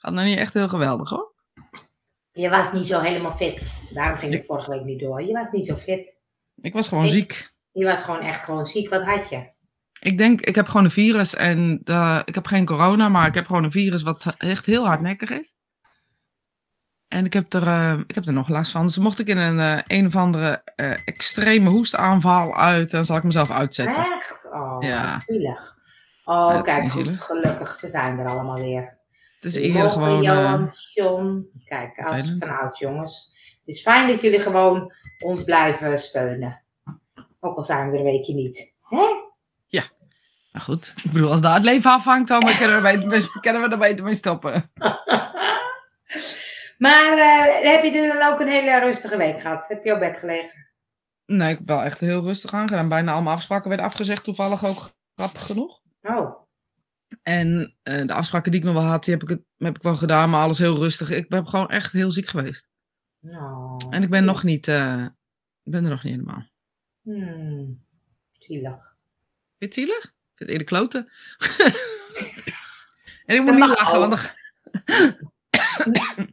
Gaat nou niet echt heel geweldig hoor. Je was niet zo helemaal fit. Daarom ging het vorige week niet door. Je was niet zo fit. Ik was gewoon Ik- ziek. Je was gewoon echt gewoon ziek. Wat had je? Ik denk, ik heb gewoon een virus en ik heb geen corona, maar ik heb gewoon een virus wat echt heel hardnekkig is. En ik heb er, eh, ik heb er nog last van. Dus mocht ik in een eh, een of andere eh, extreme hoestaanval uit, dan zal ik mezelf uitzetten. Echt? Oh, Ja. zielig. Oh, kijk, goed. Gelukkig, ze zijn er allemaal weer. Het is Goedemorgen, eerder gewoon. eh, Johan, John. Kijk, als vanouds jongens. Het is fijn dat jullie gewoon ons blijven steunen. Ook al zijn we er een weekje niet. Hè? nou goed, ik bedoel, als daar het leven afhangt, dan kunnen we, beter- kunnen we er beter mee stoppen. Maar eh, heb je dan ook een hele rustige week gehad? Heb je op bed gelegen? Nee, ik heb wel echt heel rustig aangedaan. Bijna allemaal afspraken werden afgezegd, toevallig ook grappig genoeg. Oh, En eh, de afspraken die ik nog wel had, die heb ik, het, heb ik wel gedaan, maar alles heel rustig. Ik ben gewoon echt heel ziek geweest. nou. En ik ben nog niet, ik ben er nog niet helemaal. Hmm, zielig. Vind je het zielig? Ik vind het eerder kloten. en ik moet niet lachen, ook. want dan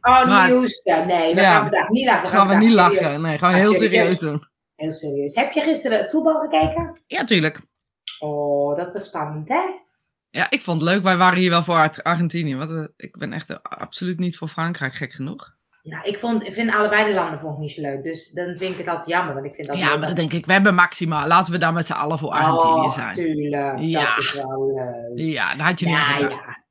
Oh, Maar- nieuws. Nee, we Ja. gaan vandaag niet lachen. gaan we vandaag niet serieus- lachen. Nee, gaan we Ah, heel serieus? serieus doen. Heel serieus. Heb je gisteren het voetbal gekeken? Ja, tuurlijk. Oh, dat was spannend, hè? Ja, ik vond het leuk. Wij waren hier wel voor Ar- Argentinië. Want ik ben echt absoluut niet voor Frankrijk, gek genoeg. Nou, ik, vond, ik vind allebei de landen vond ik niet zo leuk. Dus dan vind ik het altijd jammer. Want ik vind dat Ja, maar dan denk ik, we hebben Maxima. Laten we dan met z'n allen voor Argentinië oh, zijn. tuurlijk. Ja. Dat is wel leuk. Ja, daar had je niet Ja, ja.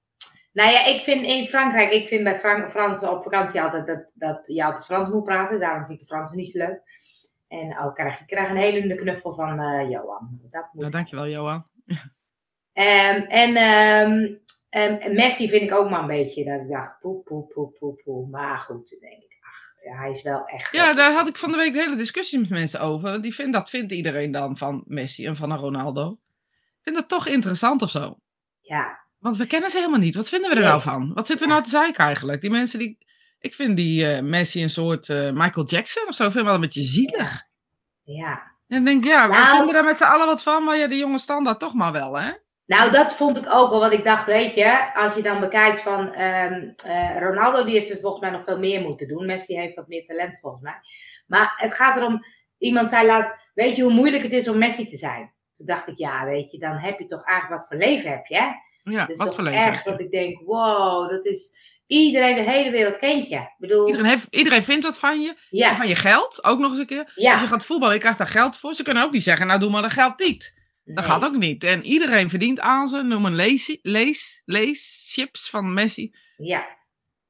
Nou ja, ik vind in Frankrijk, ik vind bij Fran Fransen op vakantie altijd dat, dat je altijd Frans moet praten. Daarom vind ik de Fransen niet zo leuk. En ook krijg je krijg een hele knuffel van eh, Johan. Dat moet Ja, dankjewel, Johan. Ehm, en ehm, ehm, Messi vind ik ook maar een beetje dat ik dacht, poe, poe, poe, poe, poe. Maar goed, denk ik, ach, ja, hij is wel echt... Ja, daar had ik van de week hele discussie met mensen over. Die vindt, dat vindt iedereen dan van Messi en van Ronaldo. Ik vind dat toch interessant of zo. Ja, Want we kennen ze helemaal niet. Wat vinden we er Nee. nou van? Wat zitten we nou te zeiken eigenlijk? Die mensen die... Ik vind die eh, Messi een soort eh, Michael Jackson of zo. Ik vind wel een beetje zielig. ja. En dan denk ik, ja, we Nou- vinden daar met z'n allen wat van. Maar ja, die jonge standaard toch maar wel, hè? Nou, dat vond ik ook wel, want ik dacht, weet je, als je dan bekijkt van ehm, eh, Ronaldo, die heeft er volgens mij nog veel meer moeten doen. Messi heeft wat meer talent volgens mij. Maar het gaat erom, iemand zei laatst, weet je hoe moeilijk het is om Messi te zijn? Toen dacht ik, ja, weet je, dan heb je toch eigenlijk wat voor leven heb je, hè? Ja, Dat is wat toch voor leven. echt dat ik denk, wow, dat is iedereen, de hele wereld kent je. Ik bedoel, Iedereen, heeft, iedereen vindt wat van je. Ja, van je geld, ook nog eens een keer. Als je ja. gaat voetballen, je krijgt daar geld voor. Ze kunnen ook niet zeggen, nou doe maar dat geld niet. Dat gaat ook niet. En iedereen verdient aan ze. Noem een lees, lees, lees chips van Messi. Ja,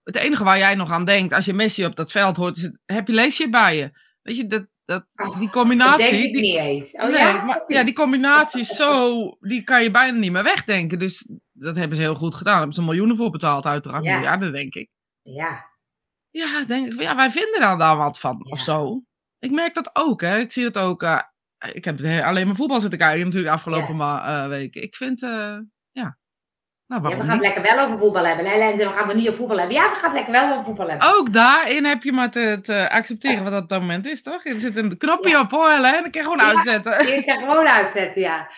Het enige waar jij nog aan denkt, als je Messi op dat veld hoort, is het, heb je leesje bij je. Weet je, dat, dat, Oh, die dat combinatie... denk ik die, niet eens. Oh nee, ja? maar, ja, die combinatie is zo... Die kan je bijna niet meer wegdenken. Dus dat hebben ze heel goed gedaan. Daar hebben ze miljoenen voor betaald, uiteraard. Ja. Miljarden, denk ik. Ja, Ja, denk ik, ja, wij vinden daar dan wat van, of Ja. zo. Ik merk dat ook, hè. Ik zie dat ook. eh, ik heb alleen maar voetbal zitten kijken natuurlijk de afgelopen ma- eh, weken. Ik vind, eh, ja... Nou, ja, we gaan het lekker wel over voetbal hebben. hè, we gaan het niet over voetbal hebben. Ja, we gaan het lekker wel over voetbal hebben. Ook daarin heb je maar te, te accepteren wat dat op dat moment is, toch? Er zit een knopje Ja. op, hoor, hè. Dan kan je gewoon Ja. uitzetten. Je kan gewoon uitzetten, ja.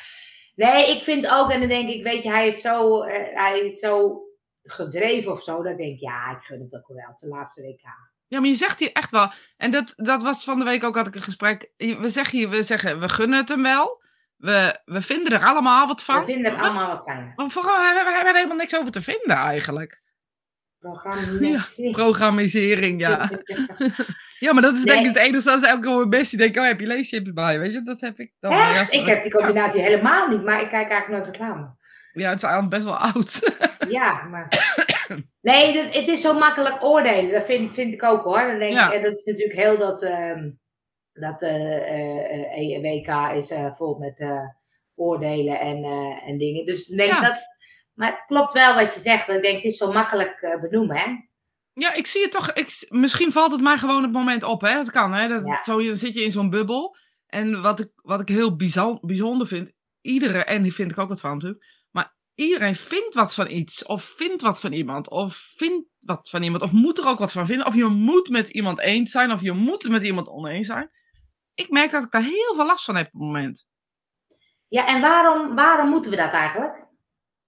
Nee, ik vind ook, en dan denk ik, weet je, hij heeft zo, eh, hij is zo gedreven of zo. Dan denk ik, ja, ik gun het ook wel. Het is de laatste WK. Ja, maar je zegt hier echt wel... En dat, dat was van de week ook, had ik een gesprek. We zeggen hier, we zeggen, we gunnen het hem wel. We, we vinden er allemaal wat van. We vinden het allemaal wat fijn. Maar vooral, we hebben er helemaal niks over te vinden eigenlijk. Programma. Programmisering, ja. Ja, maar dat is denk ik het enige als elke best die denkt, oh, heb je leeschips bij, weet je? Dat heb ik dan. Echt? Ja, Ik heb die combinatie helemaal niet, maar ik kijk eigenlijk nooit reclame. Ja, het is eigenlijk best wel oud. Ja, maar... Nee, dat, het is zo makkelijk oordelen. Dat vind, vind ik ook hoor. Dan denk Ja. ik, en dat is natuurlijk heel dat... ehm, dat eh eh, eh, WK is eh, vol met eh, oordelen en, eh, en dingen. Dus denk Ja. dat... Maar het klopt wel wat je zegt. Ik denk, het is zo makkelijk eh, benoemen, hè? Ja, ik zie het toch. Ik, misschien valt het mij gewoon op het moment op, hè? Het kan, hè? Dat, Ja. zo, je- zit je in zo'n bubbel. En wat ik, wat ik heel bizar, bijzonder vind, iedere, en die vind ik ook wat van natuurlijk, iedereen vindt wat van iets, of vindt wat van iemand, of vindt wat van iemand, of moet er ook wat van vinden, of je moet met iemand eens zijn, of je moet met iemand oneens zijn. Ik merk dat ik daar heel veel last van heb op het moment. Ja, en waarom, waarom moeten we dat eigenlijk?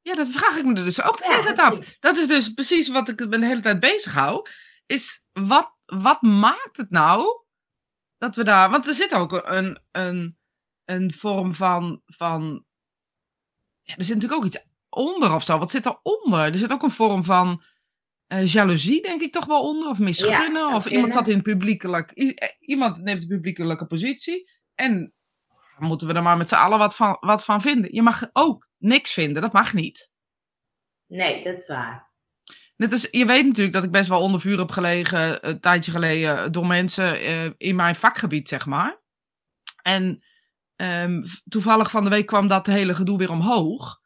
Ja, dat vraag ik me er dus ook de hele tijd af. Dat is dus precies wat ik me de hele tijd bezig hou. Is wat, wat maakt het nou dat we daar. Want er zit ook een, een, een vorm van. van ja, er zit natuurlijk ook iets onder of zo. Wat zit eronder? Er zit ook een vorm van. Uh, jaloezie, denk ik toch wel onder. Of misgunnen. of iemand zat in publiekelijk. Iemand neemt een publiekelijke positie. En moeten we er maar met z'n allen wat van, wat van vinden. Je mag ook niks vinden, dat mag niet. Nee, dat is waar. Net als, je weet natuurlijk dat ik best wel onder vuur heb gelegen, een tijdje geleden, door mensen uh, in mijn vakgebied, zeg maar. En um, toevallig van de week kwam dat hele gedoe weer omhoog.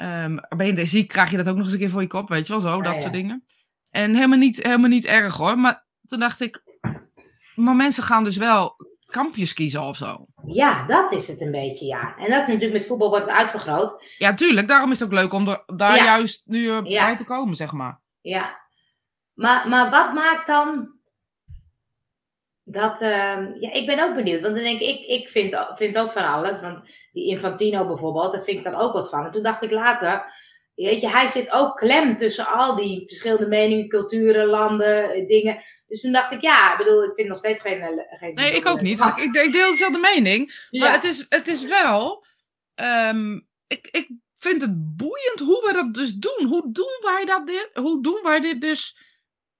Um, ben je ziek, krijg je dat ook nog eens een keer voor je kop, weet je wel zo, dat soort dingen. En helemaal niet, helemaal niet erg hoor, maar toen dacht ik, maar mensen gaan dus wel kampjes kiezen of zo. Ja, dat is het een beetje, ja. En dat is natuurlijk met voetbal wordt uitvergroot. Ja, tuurlijk. Daarom is het ook leuk om er, daar juist nu uh, bij te komen, zeg maar. Ja. Maar, maar wat maakt dan dat... Uh, ja, ik ben ook benieuwd. Want dan denk ik, ik, ik vind, vind ook van alles. Want die Infantino bijvoorbeeld, daar vind ik dan ook wat van. En toen dacht ik later Weet je, hij zit ook klem tussen al die verschillende meningen, culturen, landen, eh, dingen. Dus toen dacht ik, ja, ik bedoel, ik vind nog steeds geen... Eh, geen nee, ik ook niet. Ik, ik, deel dezelfde mening. Maar het is, het is wel... Um, ik, ik vind het boeiend hoe we dat dus doen. Hoe doen wij dat dit? Hoe doen wij dit dus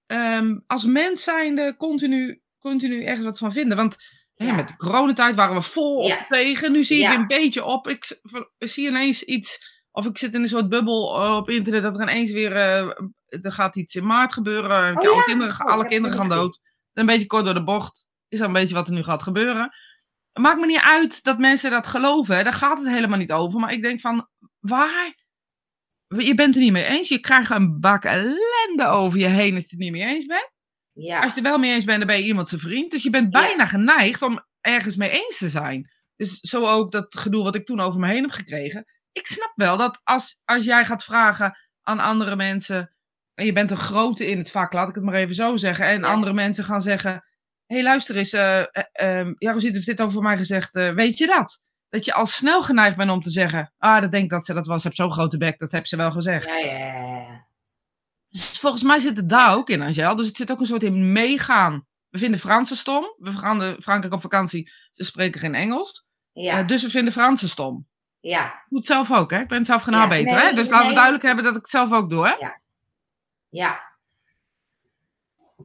um, als mens zijnde continu, continu ergens wat van vinden? Want ja. met de coronatijd waren we vol of tegen. Nu zie weer een beetje op. Ik, ik zie ineens iets of ik zit in een soort bubbel eh, op internet dat er ineens weer. Uh, er gaat iets in maart gebeuren. Oh, alle, kinderen, oh, alle kinderen gaan dood. Een beetje kort door de bocht. Is een beetje wat er nu gaat gebeuren. Maakt me niet uit dat mensen dat geloven. Daar gaat het helemaal niet over. Maar ik denk van. Waar? Je bent het niet mee eens. Je krijgt een bak ellende over je heen als je het niet mee eens bent. Ja. Als je het wel mee eens bent, dan ben je iemand zijn vriend. Dus je bent bijna geneigd om ergens mee eens te zijn. Dus zo ook dat gedoe wat ik toen over me heen heb gekregen ik snap wel dat als, als jij gaat vragen aan andere mensen. En je bent een grote in het vak, laat ik het maar even zo zeggen. En andere mensen gaan zeggen: Hé, hey, luister eens. Uh, uh, heeft dit over mij gezegd. Uh, weet je dat? Dat je al snel geneigd bent om te zeggen: Ah, dat denk ik dat ze dat was. Heb zo'n grote bek, dat heb ze wel gezegd. Ja, ja. Dus volgens mij zit het daar ook in, Angel. Dus het zit ook een soort in meegaan. We vinden Fransen stom. We gaan de Frankrijk op vakantie. Ze spreken geen Engels. Ja. dus we vinden Fransen stom. Ja. Ik doe het zelf ook, hè? Ik ben zelf geen beter, hè? Dus laten we duidelijk hebben dat ik het zelf ook doe, hè? Ja. Ja.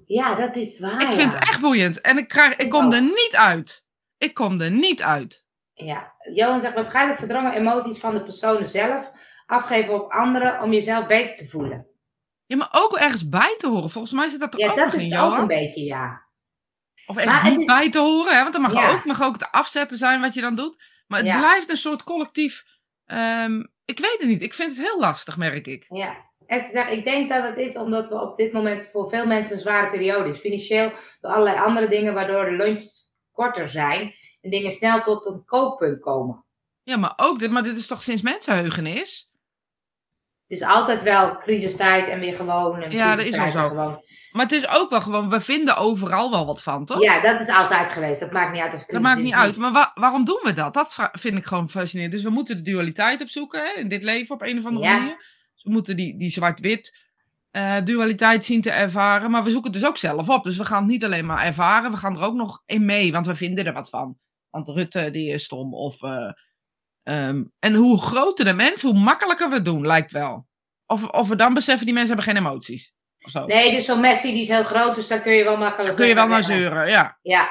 Ja, dat is waar. Ik vind het echt boeiend. En ik, krijg, ik kom er niet uit. Ik kom er niet uit. Ja, Johan zegt waarschijnlijk verdrongen emoties van de personen zelf afgeven op anderen om jezelf beter te voelen. Ja, maar ook ergens bij te horen. Volgens mij zit dat er ja, ook dat is ook een beetje, ja. Of ergens niet bij te horen, hè? want dat mag, ook, mag ook te afzetten zijn wat je dan doet. Maar het blijft een soort collectief. Ehm, ik weet het niet. Ik vind het heel lastig, merk ik. Ja. En ik denk dat het is omdat we op dit moment voor veel mensen een zware periode is. Financieel, door allerlei andere dingen, waardoor de lunches korter zijn. En dingen snel tot een kooppunt komen. Ja, maar ook dit, maar dit is toch sinds mensenheugenis? Het is altijd wel crisistijd en weer gewoon. En ja, dat is wel zo. Gewoon. Maar het is ook wel gewoon, we vinden overal wel wat van, toch? Ja, dat is altijd geweest. Dat maakt niet uit of Dat maakt niet uit. Maar waarom doen we dat? Dat vind ik gewoon fascinerend. Dus we moeten de dualiteit opzoeken hè, in dit leven op een of andere manier. Dus we moeten die, die zwart-wit uh, dualiteit zien te ervaren. Maar we zoeken het dus ook zelf op. Dus we gaan het niet alleen maar ervaren, we gaan er ook nog in mee. Want we vinden er wat van. Want Rutte, die is stom. Of, uh, um, en hoe groter de mens, hoe makkelijker we het doen, lijkt wel. Of, of we dan beseffen, die mensen hebben geen emoties. Nee, dus zo'n Messi die is heel groot, dus daar kun je wel makkelijk... Dan kun je wel naar zeuren, ja. Ja,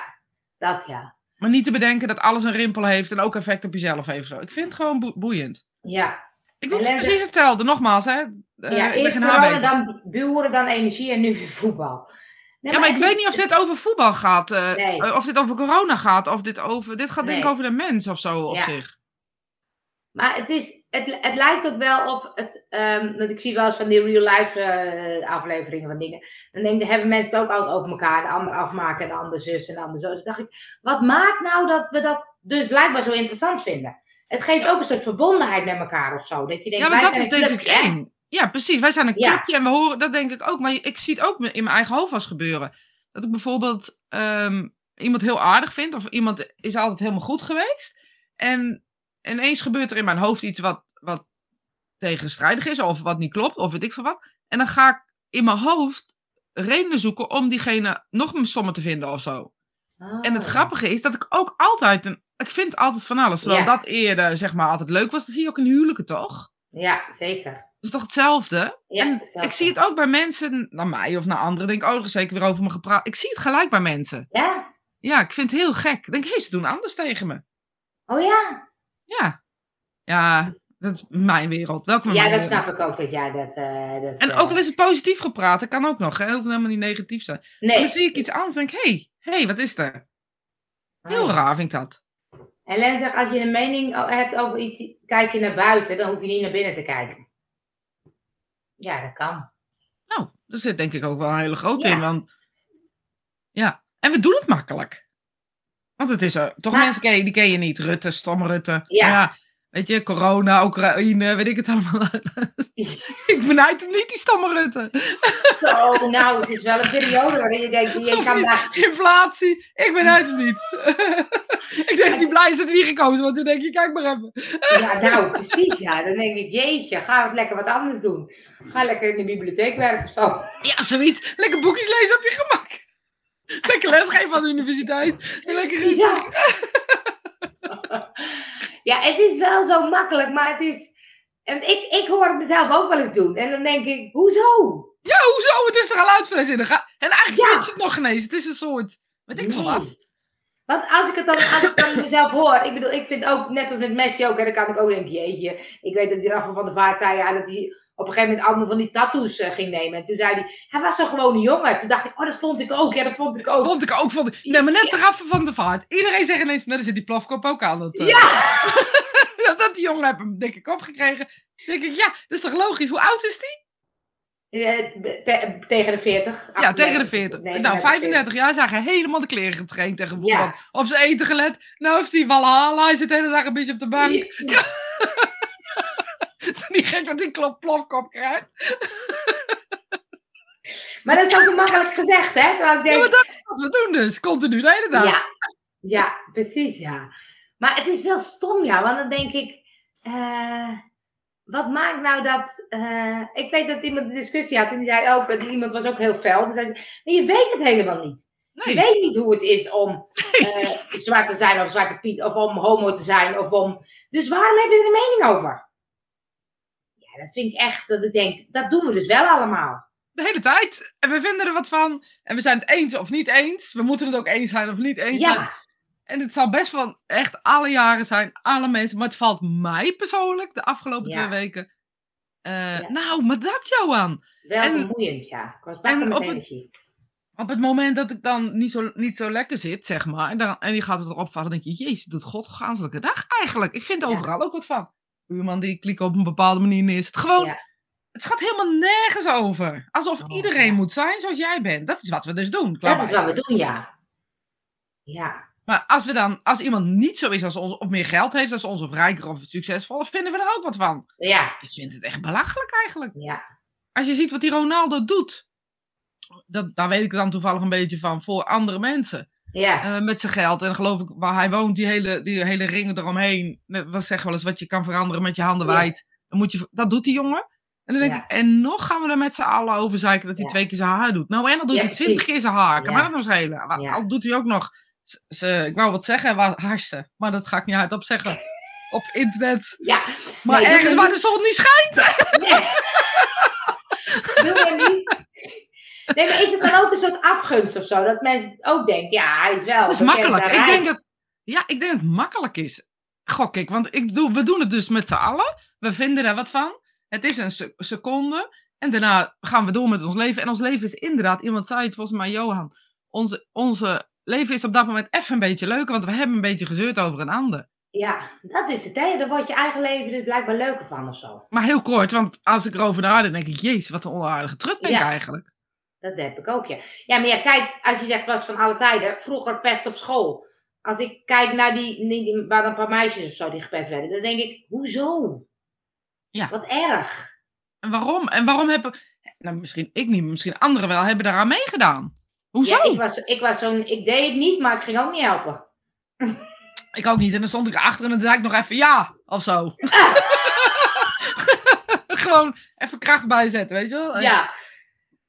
dat ja. Maar niet te bedenken dat alles een rimpel heeft en ook effect op jezelf heeft. Zo. Ik vind het gewoon boeiend. Ja. Ik doe het precies hetzelfde, nogmaals. Hè. Uh, ja, eerst corona, dan buren, dan energie en nu weer voetbal. Nee, ja, maar, ik weet niet of dit over voetbal gaat. Uh, nee. Of dit over corona gaat. Of dit over... Dit gaat denk ik over de mens of zo op zich. Maar het, is, het, het lijkt ook wel of het. Um, want ik zie wel eens van die real life uh, afleveringen van dingen. Dan denk, hebben mensen het ook altijd over elkaar. De ander afmaken, de ander zus en de ander zo. Dus dacht ik, wat maakt nou dat we dat dus blijkbaar zo interessant vinden? Het geeft ook een soort verbondenheid met elkaar of zo. Dat je denkt, ja, maar dat is denk ik één. Ja, precies. Wij zijn een clubje en we horen, dat denk ik ook. Maar ik zie het ook in mijn eigen hoofd als gebeuren. Dat ik bijvoorbeeld um, iemand heel aardig vind. Of iemand is altijd helemaal goed geweest. En ineens gebeurt er in mijn hoofd iets wat, wat tegenstrijdig is of wat niet klopt of weet ik veel wat. En dan ga ik in mijn hoofd redenen zoeken om diegene nog sommen te vinden of zo. En het Oh. grappige is dat ik ook altijd een. Ik vind altijd van alles. Terwijl Ja. dat eerder zeg maar altijd leuk was, dat zie je ook in huwelijken toch? Ja, zeker. Dat is toch hetzelfde? Ja, en hetzelfde. ik zie het ook bij mensen, naar mij of naar anderen. Denk, oh, er is zeker weer over me gepraat. Ik zie het gelijk bij mensen. Ja? Ja, ik vind het heel gek. Ik denk, hé, hey, ze doen anders tegen me. Oh ja? Ja. Ja, dat is mijn wereld. Welke Ja, mijn dat wereld. snap ik ook dat jij dat... eh, dat En eh, ook al is het positief gepraat, dat kan ook nog. Hè? Het hoeft helemaal niet negatief zijn. Nee. dan zie ik iets anders en denk, hé, hey, hey, wat is er? Heel Oh. raar vind ik dat. En Len zegt, als je een mening hebt over iets, kijk je naar buiten, dan hoef je niet naar binnen te kijken. Ja, dat kan. Nou, daar zit denk ik ook wel een hele grote Ja. in. Want, ja, en we doen het makkelijk. Want het is er. Toch Maar- mensen ken je, die ken je niet. Rutte, stomme Rutte. Ja. Weet je, corona, Oekraïne, weet ik het allemaal. ik benijd hem niet, die stomme Rutte. Zo, nou, het is wel een periode waarin je denkt, je kan daar... Inflatie, ik benijd hem niet. ik denk dat hij blij is dat hij niet gekozen wordt. Dan denk je, kijk maar even. Ja, nou, precies, ja. Dan denk ik, jeetje, ga het lekker wat anders doen. Ga lekker in de bibliotheek werken of zo. Ja, zoiets. Lekker boekjes lezen op je gemak. Lekker lesgeven aan de universiteit. Lekker rustig. Ja. ja, het is wel zo makkelijk, maar het is... En ik, ik hoor het mezelf ook wel eens doen. En dan denk ik, hoezo? Ja, hoezo? Het is er al uit in de ga. En eigenlijk Ja. vind je het nog ineens. Het is een soort. Weet ik Nee. wat. Want als ik het dan, als ik dan mezelf hoor, ik bedoel, ik vind ook, net als met Messi ook, en dan kan ik ook denken, jeetje, ik weet dat die Rafa van der Vaart zei, ja, dat hij op een gegeven moment allemaal van die tattoos eh, ging nemen. En toen zei hij, hij was zo'n gewone jongen. Toen dacht ik, oh, dat vond ik ook, ja, dat vond ik ook. Vond ik ook. Vond ik... Nee, maar net de raffen van de vaart. Iedereen zegt ineens, nou, daar zit die plofkop ook aan. Dat, eh, Ja! dat, dat die jongen heeft een dikke kop gekregen. Dan denk ik, ja, dat is toch logisch. Hoe oud is die? Eh, te- tegen de 40. Ja, tegen de 38, 40. nee, nou, 40. 35 jaar zijn hij helemaal de kleren getraind tegen voetbal. Ja. Op zijn eten gelet. Nou heeft hij Valhalla. Hij zit de hele dag een beetje op de bank. Niet gek dat een klop plofkop krijgt. Maar dat is dan zo makkelijk gezegd, hè? Terwijl ik Ja, denk, maar dat is wat we doen dus. Continu de hele dag. Ja, ja, precies, ja. Maar het is wel stom, ja, want dan denk ik, eh, wat maakt nou dat, eh, ik weet dat iemand een discussie had en die zei ook, die iemand was ook heel fel, die zei, ze, maar je weet het helemaal niet. Nee. Je weet niet hoe het is om eh, zwart te zijn of zwarte piet, of om homo te zijn, of om, dus waarom heb je er een mening over? Ja, dat vind ik echt, dat ik denk, dat doen we dus wel allemaal. De hele tijd. En we vinden er wat van. En we zijn het eens of niet eens. We moeten het ook eens zijn of niet eens zijn. Ja, En het zal best van echt alle jaren zijn, alle mensen. Maar het valt mij persoonlijk de afgelopen Ja. twee weken. eh, Ja. Nou, maar dat Johan. wel En- vermoeiend, ja. Ik was en bakken met op het-. Op het moment dat ik dan niet zo, niet zo lekker zit, zeg maar. En, dan, en die gaat het erop vallen. Dan denk je, jezus, doet God ganselijke dag eigenlijk. Ik vind overal ook wat van. Buurman die klikt op een bepaalde manier neer. Het gewoon. Ja. Het gaat helemaal nergens over. Alsof Oh, iedereen ja. moet zijn zoals jij bent. Dat is wat we dus doen. Klaar Dat is wat we doen, ja. Ja. Maar als, we dan, als iemand niet zo is als ons, of meer geld heeft als ons, of rijker of succesvol, vinden we er ook wat van. Ja, Ik vind het echt belachelijk eigenlijk. ja, Als je ziet wat die Ronaldo doet, dat, daar weet ik dan toevallig een beetje van voor andere mensen. Ja. Eh, met zijn geld en geloof ik waar hij woont, die hele, die hele ringen eromheen. Wat zeg wel eens, wat je kan veranderen met je handen Ja. wijd. Dan moet je, dat doet die jongen. En dan denk Ja. ik, en nog gaan we er met z'n allen over zeiken dat hij Ja. twee keer zijn haar doet. Nou, en dan doet hij twintig keer zijn haar. Kan mij dat nog schelen? Maar. Al doet hij ook nog, z- z- ik wou wat zeggen, harsen. Maar dat ga ik niet hardop zeggen. Op internet. ja. Maar Nee, ergens maar waar de zon niet schijnt. Nee. Wil je niet? Nee, maar is het dan ook een soort afgunst of zo? Dat mensen ook denken, ja, hij is wel. Dat is makkelijk. Ik denk dat, ja, ik denk dat het makkelijk is. Gok ik, want ik doe, we doen het dus met z'n allen. We vinden er wat van. Het is een se- seconde. En daarna gaan we door met ons leven. En ons leven is inderdaad, iemand zei het volgens mij, Johan. Onze, onze leven is op dat moment even een beetje leuker, want we hebben een beetje gezeurd over een ander. Ja, dat is het, hè? Dan wordt je eigen leven dus blijkbaar leuker van of zo. Maar heel kort, want als ik erover nadenk, denk ik, jezus, wat een onaardige trut ben ik Ja. eigenlijk. Dat heb ik ook, ja. Ja, maar ja, kijk, als je zegt, was van alle tijden. Vroeger pest op school. Als ik kijk naar die, waren een paar meisjes of zo die gepest werden. Dan denk ik, hoezo? Ja. Wat erg. En waarom? En waarom hebben, nou misschien ik niet, misschien anderen wel, hebben daaraan meegedaan. Hoezo? Ja, ik was, ik was zo'n, ik deed het niet, maar ik ging ook niet helpen. Ik ook niet. En dan stond ik erachter en dan zei ik nog even ja, of zo. gewoon even kracht bijzetten, weet je wel? Ja,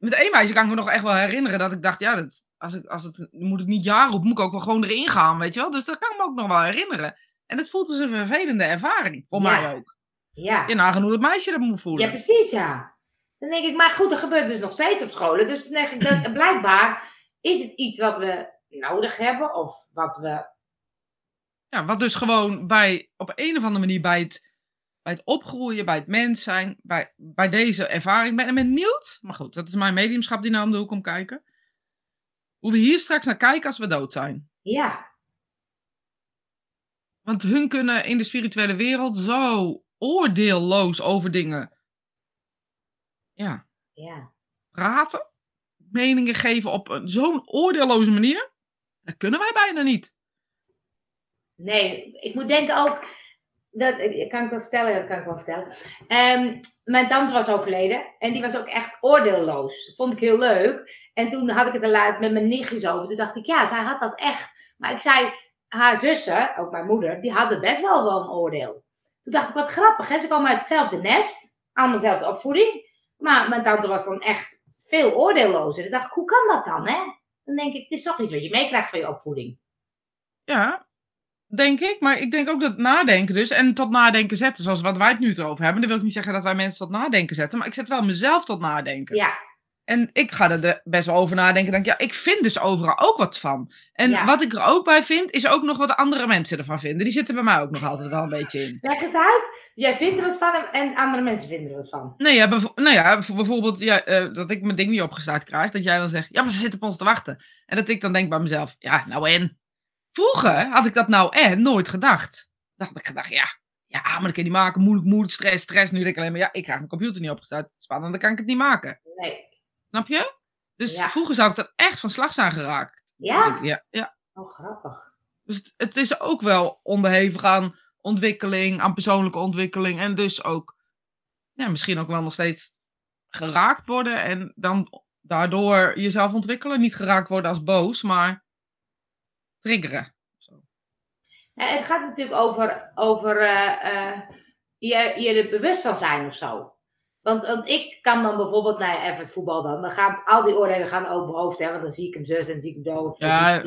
Met één meisje kan ik me nog echt wel herinneren dat ik dacht, ja, dat, als, ik, als het, moet ik niet ja roepen, moet ik ook wel gewoon erin gaan, weet je wel? Dus dat kan ik me ook nog wel herinneren. En het voelt als een vervelende ervaring, voor Ja. mij ook. ja. Je nagaan hoe dat meisje dat moet voelen. Ja, precies, ja. Dan denk ik, maar goed, dat gebeurt dus nog steeds op scholen. Dus dan denk ik, dat, blijkbaar is het iets wat we nodig hebben. Of wat we... Ja, wat dus gewoon bij, op een of andere manier bij het, bij het opgroeien, bij het mens zijn, bij, bij deze ervaring. Ik ben benieuwd, maar goed, dat is mijn mediumschap die nou om de hoek komt kijken. Hoe we hier straks naar kijken als we dood zijn. Ja, Want hun kunnen in de spirituele wereld zo oordeelloos over dingen ja, ja. praten, meningen geven op een- zo'n oordeelloze manier. Dat kunnen wij bijna niet. Nee, ik moet denken ook... Dat, kan ik wel vertellen? Dat kan ik wel vertellen. Mijn tante was overleden. En die was ook echt oordeelloos. Dat vond ik heel leuk. En toen had ik het er laat met mijn nichtjes over. Toen dacht ik, ja, zij had dat echt. Maar ik zei, haar zussen, ook mijn moeder, die hadden best wel wel een oordeel. Toen dacht ik, wat grappig, hè? Ze kwamen uit hetzelfde nest. Allemaal dezelfde opvoeding. Maar mijn tante was dan echt veel oordeellozer. Toen dacht ik, hoe kan dat dan, hè? Dan denk ik, het is toch iets wat je meekrijgt van je opvoeding. Ja, denk ik. Maar ik denk ook dat nadenken dus, en tot nadenken zetten, zoals wat wij het nu het over hebben. Dan wil ik niet zeggen dat wij mensen tot nadenken zetten, maar ik zet wel mezelf tot nadenken. Ja, En ik ga er best wel over nadenken. Denk, ja, ik vind dus overal ook wat van. En Ja. wat ik er ook bij vind, is ook nog wat andere mensen ervan vinden. Die zitten bij mij ook nog altijd wel een beetje in. leg eens uit. Jij vindt er wat van en- andere mensen vinden er wat van. Nee, ja, nou ja, bijv- bijvoorbeeld ja, eh, dat ik mijn ding niet opgestart krijg. Dat jij dan zegt, ja, maar ze zitten op ons te wachten. En dat ik dan denk bij mezelf, ja, nou en? Vroeger had ik dat nou en nooit gedacht. Dan had ik gedacht, ja, ja, maar dat kan je niet maken. Moeilijk, moeilijk, stress, stress. Nu denk ik alleen maar, ja, ik krijg mijn computer niet opgestart. Spannend, dan kan ik het niet maken. Nee. Snap je? Dus Ja. vroeger zou ik dat echt van slag zijn geraakt. Ja? Ja, ja. Oh, grappig. Dus het, het is ook wel onderhevig aan ontwikkeling, aan persoonlijke ontwikkeling. En dus ook, ja, misschien ook wel nog steeds geraakt worden. En dan daardoor jezelf ontwikkelen. Niet geraakt worden als boos, maar triggeren. Ja, het gaat natuurlijk over, over eh, eh, je, je er bewust van zijn of zo. Want, want ik kan dan bijvoorbeeld, nou ja, even het voetbal dan. Dan gaan al die oordelen gaan over mijn hoofd, hè. Want dan zie ik hem zus en zie ik hem zo. of dan Ja,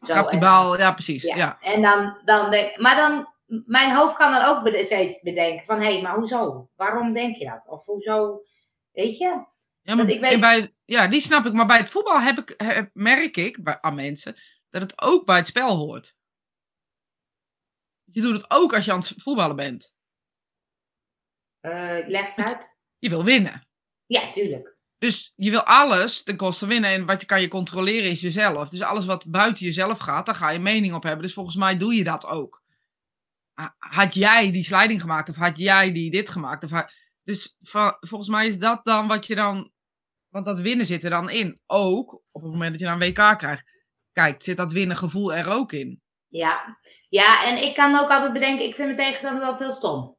zo, en- bal, ja precies. Ja. Ja. En dan, dan denk maar dan, mijn hoofd kan dan ook steeds bedenken van, hé, maar hoezo? Waarom denk je dat? Of hoezo, weet je? Ja, maar ik weet- bij, ja, die snap ik. Maar bij het voetbal heb ik, heb- merk ik bij, aan mensen dat het ook bij het spel hoort. Je doet het ook als je aan het voetballen bent. Eh, leg uit. Je wil winnen. Ja, tuurlijk. Dus je wil alles ten koste winnen. En wat je kan je controleren is jezelf. Dus alles wat buiten jezelf gaat, daar ga je mening op hebben. Dus volgens mij doe je dat ook. Ha- Had jij die sliding gemaakt? Of had jij die dit gemaakt? Of dus volgens mij is dat dan wat je dan... Want dat winnen zit er dan in. Ook op het moment dat je dan een WK krijgt. Kijk, zit dat winnen gevoel er ook in. Ja. ja, en ik kan ook altijd bedenken, ik vind mijn tegenstander altijd heel stom.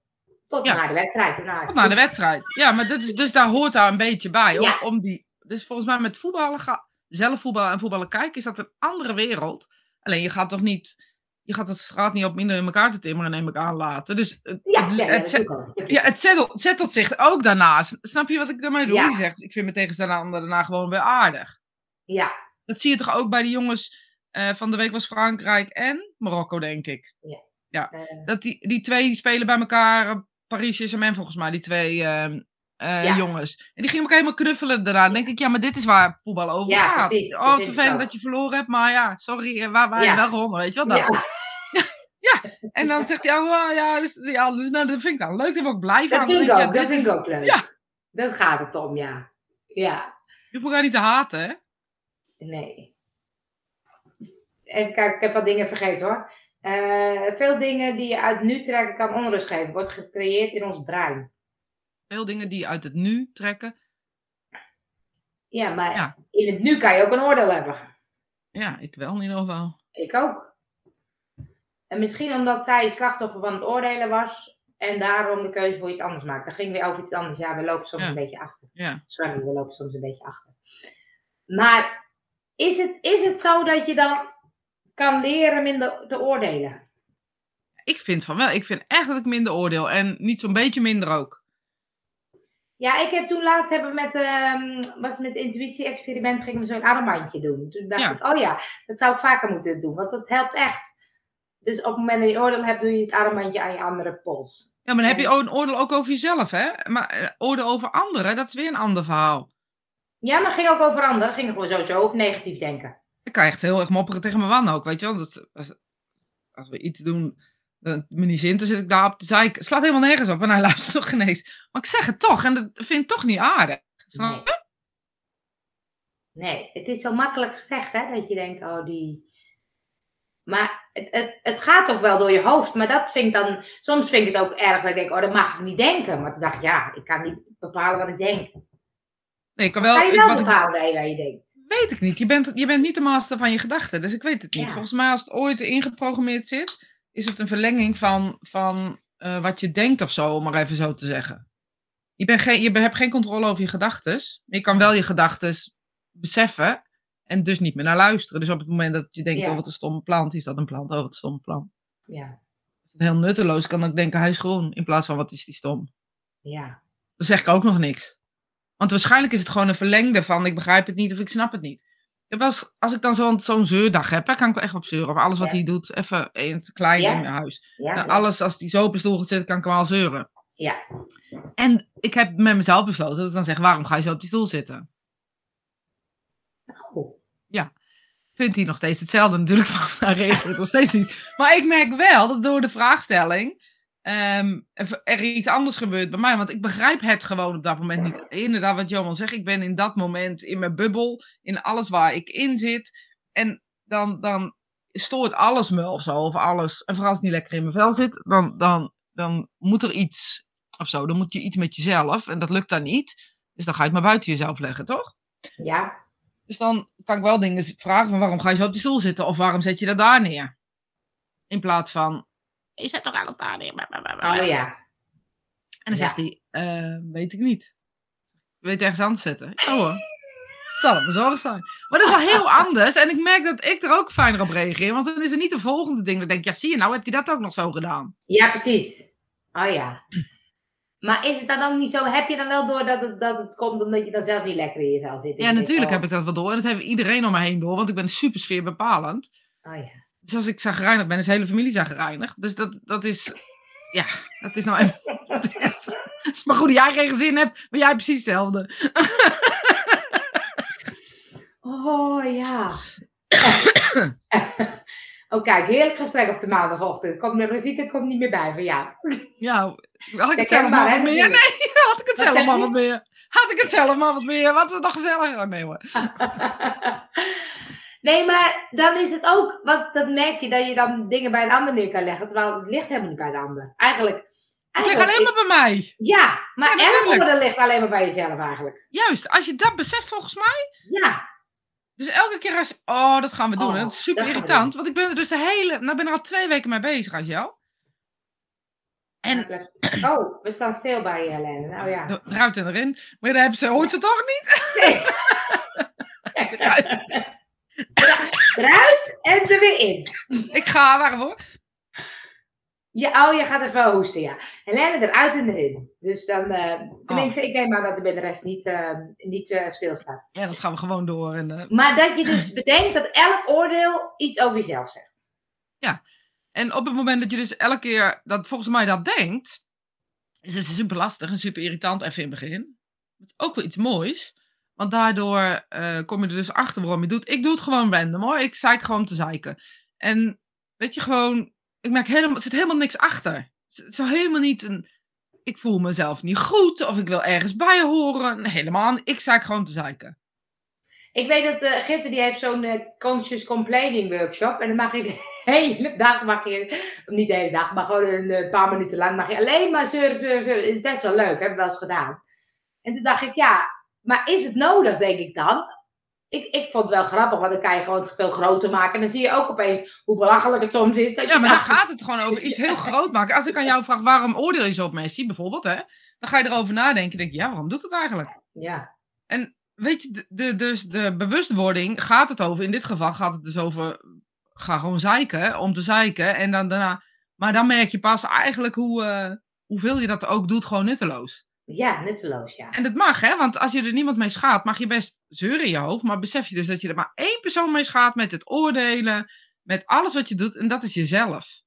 Tot Ja. naar de wedstrijd. Is Tot naar de wedstrijd. Ja, maar dat is, dus daar hoort daar een beetje bij. Om, Ja. om die, dus volgens mij met voetballen, ga, zelf voetballen en voetballen kijken, is dat een andere wereld. Alleen je gaat toch niet, je gaat het straat niet op minder in elkaar te timmeren, neem ik aan laten. Dus het, Ja, het, ja, zet- doe ja, het zettelt, zettelt zich ook daarnaast. Snap je wat ik daarmee bedoel? Ja. Zegt, ik vind mijn tegenstander daarna gewoon weer aardig. Ja, Dat zie je toch ook bij de jongens eh, van de week was Frankrijk en Marokko, denk ik. eh, Dat die, die twee die spelen bij elkaar, eh, Paris Saint-Germain volgens mij, die twee eh, Ja. jongens. En die gingen elkaar helemaal knuffelen daarna. Dan denk ik, ja, maar dit is waar voetbal over Ja, gaat. precies, dat oh, ik vervelend dat je verloren hebt, maar ja, sorry, waar, Ja. je wel gewonnen, weet je wel. ja. dat. En dan zegt hij, oh, ja, dus, ja dus, nou, dat vind ik dan leuk, daar ben ik blij van. Dat vind ik ook, ja, dat vind ik is- ook leuk. Ja. Dat gaat het om, ja. Ja, Je hoeft elkaar niet te haten, hè? Nee. Even kijken, ik heb wat dingen vergeten hoor. Eh, veel dingen die je uit nu trekken kan onrust geven. Wordt gecreëerd in ons brein. Veel dingen die je uit het nu trekken. Ja, maar Ja. in het nu kan je ook een oordeel hebben. Ja, ik wel in ieder geval. Ik ook. En misschien omdat zij slachtoffer van het oordelen was. En daarom de keuze voor iets anders maakt. Dan ging weer over iets anders. Ja, we lopen soms Ja. een beetje achter. Ja. Sorry, we lopen soms een beetje achter. Maar is het, is het zo dat je dan kan leren minder te oordelen? Ik vind van wel. Ik vind echt dat ik minder oordeel. En niet zo'n beetje minder ook. Ja, ik heb toen laatst hebben met, was met intuïtie-experiment gingen we zo'n armbandje doen. Toen dacht Ja. ik, oh ja, dat zou ik vaker moeten doen, want dat helpt echt. Dus op het moment dat je oordeel hebt, doe je het armbandje aan je andere pols. Ja, maar dan heb je ook een oordeel ook over jezelf, hè? Maar eh, oordeel over anderen, dat is weer een ander verhaal. Ja, maar het ging ook over anderen. Ging gewoon sowieso over negatief denken. Ik kan echt heel erg mopperen tegen mijn man ook, weet je wel. Dat, als, als we iets doen, dan me niet zin, dan zit ik daar op de zeik. Het slaat helemaal nergens op en hij luistert nog geen eens. Maar ik zeg het toch en dat vind ik toch niet aardig. Snap je? Nee, het is zo makkelijk gezegd, hè, dat je denkt, oh die. Maar het, het, het gaat ook wel door je hoofd. Maar dat vind ik dan. Soms vind ik het ook erg dat ik denk, oh, dat mag ik niet denken. Maar toen dacht ik, ja, ik kan niet bepalen wat ik denk. Nee, ik kan wel... Kan je wel wat ik- bepalen waar je, waar je denkt? weet ik niet. Je bent, je bent niet de master van je gedachten, dus ik weet het niet. Ja. Volgens mij, als het ooit ingeprogrammeerd zit, is het een verlenging van, van eh, wat je denkt of zo, om maar even zo te zeggen. Je, bent geen, je hebt geen controle over je gedachten. Je kan wel je gedachten beseffen en dus niet meer naar luisteren. Dus op het moment dat je denkt, Ja. oh wat een stomme plant, is dat een plant, oh wat een stomme plant. Ja, het heel nutteloos kan ik denken, hij is groen, in plaats van wat is die stom. ja. Dan zeg ik ook nog niks. Want waarschijnlijk is het gewoon een verlengde van ik begrijp het niet of ik snap het niet. Eens- als ik dan zo'n zo'n zeurdag heb, dan kan ik wel echt op zeuren. Over alles wat Ja. hij doet, even in het klein Ja. in mijn huis. Ja, Nou, ja. alles, als die zo op een stoel gaat zitten, kan ik hem al zeuren. Ja. En ik heb met mezelf besloten dat ik dan zeg, waarom ga je zo op die stoel zitten? Oh. Vindt hij nog steeds hetzelfde natuurlijk, van hij reageert nog steeds niet. Maar ik merk wel dat door de vraagstelling ehm, er er iets anders gebeurt bij mij. Want ik begrijp het gewoon op dat moment niet. Inderdaad, wat Johan zegt, ik ben in dat moment in mijn bubbel, in alles waar ik in zit. En dan, dan stoort alles me of zo, of alles. En vooral als het niet lekker in mijn vel zit, dan, dan, dan moet er iets of zo. Dan moet je iets met jezelf en dat lukt dan niet. Dus dan ga je het maar buiten jezelf leggen, toch? Ja. Dus dan kan ik wel dingen vragen van waarom ga je zo op die stoel zitten? Of waarom zet je dat daar neer? In plaats van, je zet toch alles daar neer? Oh ja. En dan Ja. zegt hij, "Eh, weet ik niet. Ik weet ergens anders zetten. Oh hoor. Het zal het bezorgd zijn. Maar dat is wel heel anders. En ik merk dat ik er ook fijner op reageer. Want dan is er niet de volgende ding. Dan denk ik, ja zie je nou, heb je dat ook nog zo gedaan? Ja, precies. Oh ja. Maar is het dan ook niet zo? Heb je dan wel door dat het, dat het komt omdat je dan zelf niet lekker in je vel zit? Ja, natuurlijk heb ik dat wel door. En dat heeft iedereen om me heen door. Want ik ben super sfeerbepalend. Oh ja. Dus als ik zagrijnig ben, is de hele familie zagrijnig. Dus dat, dat is... Ja, dat is nou... even- Het is, het is maar goed dat jij geen gezin hebt, maar jij precies hetzelfde. Oh ja. oh kijk, heerlijk gesprek op de maandagochtend. Komt de Rosita komt niet meer bij van jou. Ja, had ik het zelf maar wat meer? Nee, had ik het zelf maar wat meer. Had ik het zelf maar wat meer. Wat was nog gezelliger? Oh, nee hoor. nee, maar dan is het ook, want dat merk je dat je dan dingen bij een ander neer kan leggen, terwijl het ligt helemaal niet bij de ander. Eigenlijk. Het ligt alleen maar bij mij. Ja, maar Ja, elk natuurlijk. oordeel ligt alleen maar bij jezelf eigenlijk. Juist, als je dat beseft volgens mij. Ja, Dus elke keer als je... Oh, dat gaan we doen. Oh, dat is super dat irritant. Want ik ben er dus de hele... Nou, ik ben er al twee weken mee bezig, als jou. En Oh, we staan stil bij je, Helene. Nou ja. de ruit en erin. Maar dan hebben ze, hoort ze toch niet? Nee. Eruit en er weer in. Ik ga, waar hoor. Ja, oh, je gaat even hoesten, ja. Helene eruit en erin. Dus dan, eh, tenminste, ik neem aan dat de rest niet, eh, niet eh, stilstaat. Ja, dat gaan we gewoon door. En, Maar dat je dus bedenkt dat elk oordeel iets over jezelf zegt. En op het moment dat je dus elke keer dat volgens mij dat denkt, is het super lastig en super irritant even in het begin. Het is ook wel iets moois. Want daardoor eh, kom je er dus achter waarom je doet. Ik doe het gewoon random hoor. Ik zeik gewoon te zeiken. En weet je gewoon, ik merk helemaal, er zit helemaal niks achter. Het is- het is zo helemaal niet een, ik voel mezelf niet goed of ik wil ergens bij horen. Helemaal, ik zeik gewoon te zeiken. Ik weet dat uh, die heeft zo'n eh, conscious complaining workshop. En dan mag je de hele dag, mag je, niet de hele dag, maar gewoon een paar minuten lang, mag je alleen maar zeuren, zeuren, zeuren. Is best wel leuk, heb ik wel eens gedaan. En toen dacht ik, ja, maar is het nodig, denk ik dan? Ik, ik vond het wel grappig, want dan kan je gewoon het veel groter maken. En dan zie je ook opeens hoe belachelijk het soms is. Dat Ja, je maar dan gaat het gewoon over iets heel groot maken. Als ik aan jou vraag, waarom oordeel je zo op Messi, bijvoorbeeld, hè? Dan ga je erover nadenken. denk je, ja, waarom doe ik dat eigenlijk? Ja, Weet je, de, de, dus de bewustwording gaat het over. In dit geval gaat het dus over, ga gewoon zeiken, om te zeiken. En dan daarna, maar dan merk je pas eigenlijk hoe, eh, hoeveel je dat ook doet, gewoon nutteloos. Ja, nutteloos, ja. En dat mag, hè? Want als je er niemand mee schaadt, mag je best zeuren in je hoofd. Maar besef je dus dat je er maar één persoon mee schaadt met het oordelen, met alles wat je doet. En dat is jezelf.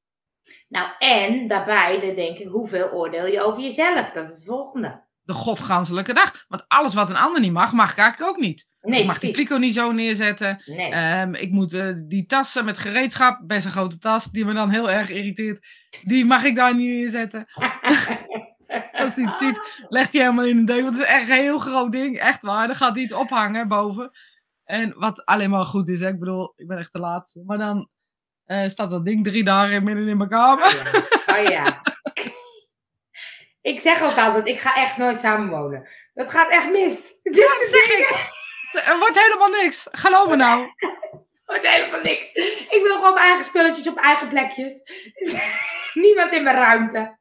Nou, en daarbij dan denk ik, hoeveel oordeel je over jezelf? Dat is het volgende. De godganselijke dag. Want alles wat een ander niet mag, mag ik eigenlijk ook niet. Nee, ik mag die kliko niet zo neerzetten. Nee. Ehm, ik moet eh, die tassen met gereedschap, best een grote tas, die me dan heel erg irriteert. Die mag ik daar niet neerzetten. Als hij het ziet, legt hij helemaal in een deuk. Want het is echt een heel groot ding. Echt waar. Dan gaat hij iets ophangen boven. En wat alleen maar goed is. Hè? Ik bedoel, ik ben echt te laat. Maar dan eh, staat dat ding drie dagen midden in mijn kamer. Oh ja. Oh ja. Ik zeg ook altijd, ik ga echt nooit samenwonen. Dat gaat echt mis. Dit zeg ik. Er wordt helemaal niks. Geloof me nou. wordt helemaal niks. Ik wil gewoon mijn eigen spulletjes op eigen plekjes. Niemand in mijn ruimte.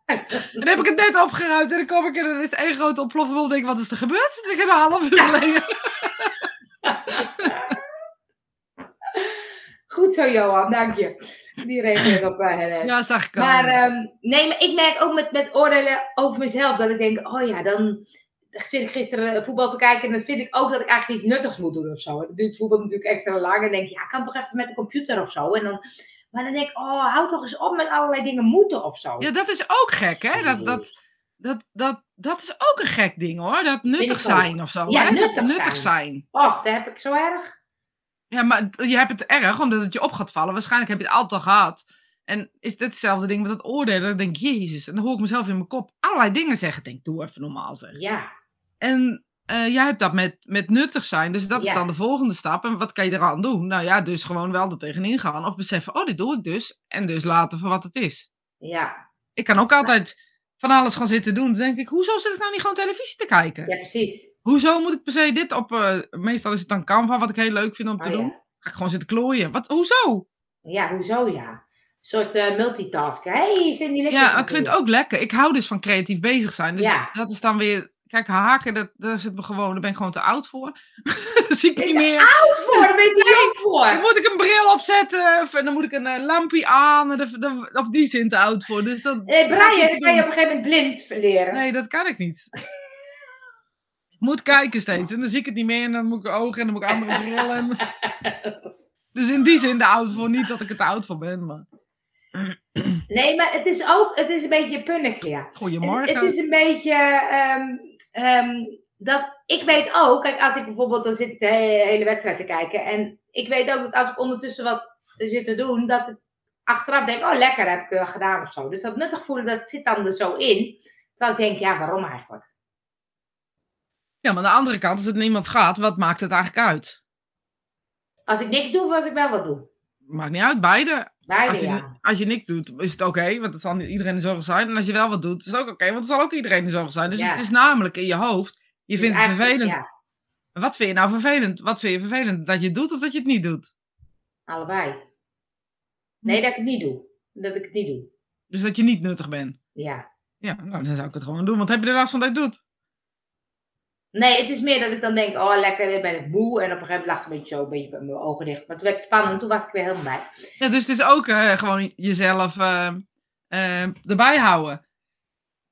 Dan heb ik het net opgeruimd. En dan kom ik en dan is het één grote ontploffing. Dan denk ik, wat is er gebeurd? Het is een half uur geleden. Goed zo, Johan, dank je. Die reageert op uh, Helen. Ja, zag ik al. Maar ehm, nee, maar ik merk ook met, met oordelen over mezelf dat ik denk, oh ja, dan zit ik gisteren voetbal te kijken en dan vind ik ook dat ik eigenlijk iets nuttigs moet doen of zo. Duurt voetbal natuurlijk extra lang en denk ik, ja, ik kan toch even met de computer of zo. En dan, maar dan denk ik, oh, hou toch eens op met allerlei dingen moeten of zo. Ja, dat is ook gek, hè? Dat, dat, dat, dat, dat is ook een gek ding, hoor. Dat nuttig zijn of zo. Ja, hè? Dat nuttig zijn. Oh, dat heb ik zo erg. Ja, maar je hebt het erg omdat het je op gaat vallen. Waarschijnlijk heb je het altijd al gehad. En is dit hetzelfde ding met het oordelen? Dan denk ik, jezus. En dan hoor ik mezelf in mijn kop allerlei dingen zeggen. Ik denk, doe even normaal zeg. Ja, En eh, jij hebt dat met, met nuttig zijn. Dus dat is dan de volgende stap. En wat kan je eraan doen? Nou ja, dus gewoon wel er tegenin gaan. Of beseffen, oh, dit doe ik dus. En dus laten voor wat het is. ja, Ik kan ook altijd van alles gaan zitten doen. Dan denk ik, hoezo zit ik nou niet gewoon televisie te kijken? ja, precies. Hoezo moet ik per se dit op... eh, meestal is het dan Canva, wat ik heel leuk vind om te Oh, doen. ja. Ga ik gewoon zitten klooien. Wat, hoezo? ja, hoezo ja? Een soort eh multitasken. Hé, hey, zit niet lekker. Ja, ik vind het ook lekker. Ik hou dus van creatief bezig zijn. Dus Ja. dat is dan weer... Kijk, haken, dat, daar, zit me gewoon, daar ben ik gewoon te oud voor. dat zie ik Ben niet meer. Oud voor, daar ben je te jong Dan voor. moet ik een bril opzetten. Of, en dan moet ik een eh, lampje aan. En dan- dan- op die zin te oud voor. Dus dan, Eh, dan ik Brian, dan kan je op een gegeven moment blind leren. Nee, dat kan ik niet. Ik moet kijken steeds. En dan zie ik het niet meer. En dan moet ik ogen en dan moet ik andere brillen. Dus in die zin de oud voor. Niet dat ik er te oud voor ben. Maar... Nee, maar het is ook, het is een beetje punnik, ja. Het, Goedemorgen. het is een beetje, ehm, ehm, dat, ik weet ook, kijk, als ik bijvoorbeeld, dan zit ik de hele, hele wedstrijd te kijken. En ik weet ook dat als ik ondertussen wat zit te doen, dat ik achteraf denk, oh lekker, heb ik wel gedaan of zo. Dus dat nuttig voelen, dat zit dan er zo in. Terwijl ik denk, ja, waarom eigenlijk? Ja, maar aan de andere kant, als het niemand gaat, wat maakt het eigenlijk uit? Als ik niks doe, of als ik wel wat doe? Maakt niet uit, beide. Beide, Als je, ja. als je niks doet, is het oké, want dan zal niet iedereen de zorg zijn. En als je wel wat doet, is het ook oké, want dan zal ook iedereen de zorg zijn. Dus Ja. het is namelijk in je hoofd. Je Dus vindt het vervelend. Ja, Wat vind je nou vervelend? Wat vind je vervelend? Dat je het doet of dat je het niet doet? allebei. Nee, dat ik het niet doe. Dat ik het niet doe. Dus dat je niet nuttig bent. Ja. Ja, nou, dan zou ik het gewoon doen. Want heb je er last van dat je het doet? Nee, het is meer dat ik dan denk, oh lekker, dan ben ik moe. En op een gegeven moment lag ik een beetje zo, een beetje met mijn ogen dicht. Maar toen werd het spannend, toen was ik weer helemaal bij. Ja, dus het is ook eh, gewoon jezelf eh, eh, erbij houden.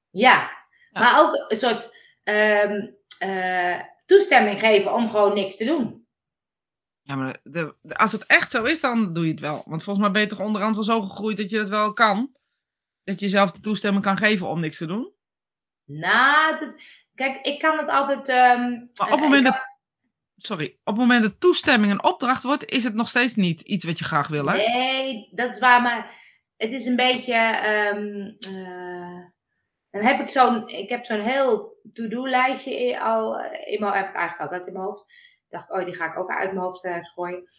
Ja, Ja. maar ook een soort ehm, eh, toestemming geven om gewoon niks te doen. Ja, maar de, de- als het echt zo is, dan doe je het wel. Want volgens mij ben je toch onderhand wel zo gegroeid dat je dat wel kan. Dat je jezelf de toestemming kan geven om niks te doen. Nou, dat- kijk, ik kan het altijd... ehm, Maar op het eh, moment dat, sorry, op het moment dat toestemming een opdracht wordt, is het nog steeds niet iets wat je graag wil, hè? Nee, dat is waar, maar het is een beetje. ehm, eh, dan heb ik zo'n. Ik heb zo'n heel to-do-lijstje al. eh, In mijn, heb ik eigenlijk altijd in mijn hoofd. Ik dacht, oh, die ga ik ook uit mijn hoofd eh, gooien.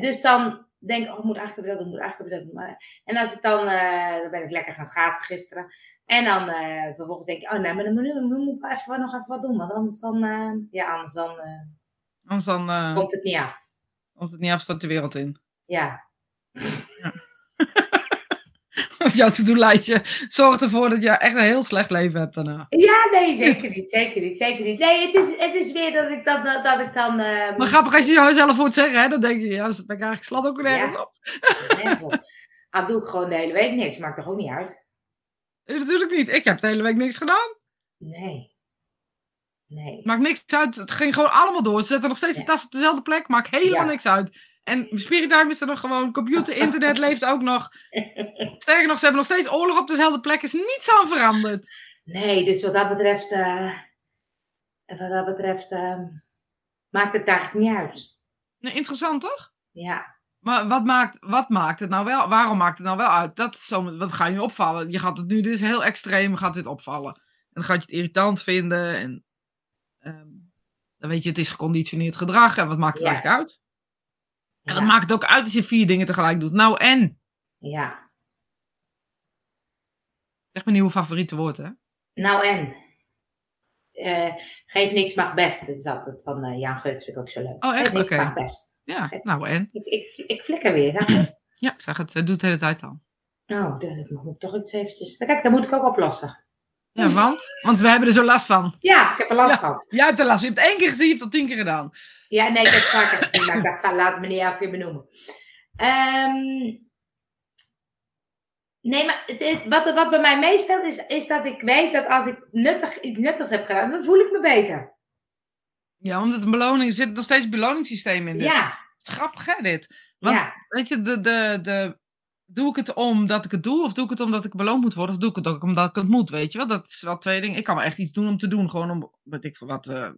Dus dan denk oh, ik moet eigenlijk weer dat doen, moet eigenlijk weer dat doen. Maar- En als ik dan, eh, dan ben ik lekker gaan schaatsen gisteren. En dan eh, vervolgens denk ik, oh nee, maar dan moet, dan moet ik even, nog even wat doen. Want anders dan, eh, ja, anders dan Anders dan komt het niet af. komt het niet af, stort de wereld in. Ja. Jouw to-do-lijstje zorgt ervoor dat je echt een heel slecht leven hebt daarna. Ja, nee, zeker niet, zeker niet, zeker niet. Nee, het is, het is weer dat ik, dat, dat, dat ik dan... ehm, Maar grappig als je jou zelf hoort zeggen, hè, dan denk je, ja, ben ik eigenlijk slat ook nergens Ja. op. nergens op. Ah, doe ik gewoon de hele week niks, maakt toch ook niet uit? Natuurlijk niet. Ik heb de hele week niks gedaan. Nee. Nee. Maakt niks uit. Het ging gewoon allemaal door. Ze zetten nog steeds de Ja. tas op dezelfde plek. Maakt helemaal Ja. niks uit. En Spirittime is er nog gewoon. Computer, internet leeft ook nog. Sterker nog, ze hebben nog steeds oorlog op dezelfde plek. Is niets aan veranderd. Nee, dus wat dat betreft, eh, wat dat betreft, ehm, maakt het eigenlijk niet uit. Nee, interessant toch? Ja, Maar wat maakt, wat maakt het nou wel? Waarom maakt het nou wel uit? Dat is zo, wat ga je nu opvallen? Je gaat het nu dus heel extreem, gaat dit opvallen. En dan gaat je het irritant vinden. En ehm, dan weet je, het is geconditioneerd gedrag. En wat maakt het Ja. eigenlijk uit? En ja, maakt het ook uit als je vier dingen tegelijk doet? Nou en? ja. Echt mijn nieuwe favoriete woord, hè? Nou en? Eh, geef niks mag best. Dat is altijd van eh, Jan Geurts, vind ik ook zo leuk. Oh, echt? Geef niks mag best. Ja, nou en? Ik, ik, ik flikker weer. zag? Ja, zeg het, het doet de hele tijd al. Oh, dat moet ik toch iets eventjes... Kijk, dat moet ik ook oplossen. Ja, want? Want we hebben er zo last van. Ja, ik heb er last Ja. van. Jij hebt er last. Je hebt het één keer gezien, je hebt het al tien keer gedaan. Ja, nee, ik heb het vaker gezien, maar ik dacht, ga, laat me niet elke keer benoemen. Ehm, nee, maar het, wat, wat bij mij meespeelt is, is dat ik weet dat als ik nuttig, iets nuttigs heb gedaan, dan voel ik me beter. Ja, omdat een beloning, er zit nog steeds een beloningssysteem in. Dus. Ja, grappig, hè, dit? Want- ja, Weet je, de, de, de, doe ik het omdat ik het doe, of doe ik het omdat ik beloond moet worden, of doe ik het ook omdat ik het moet, weet je wel? Dat is wel twee dingen. Ik kan wel echt iets doen om te doen, gewoon om, weet ik veel wat, eh,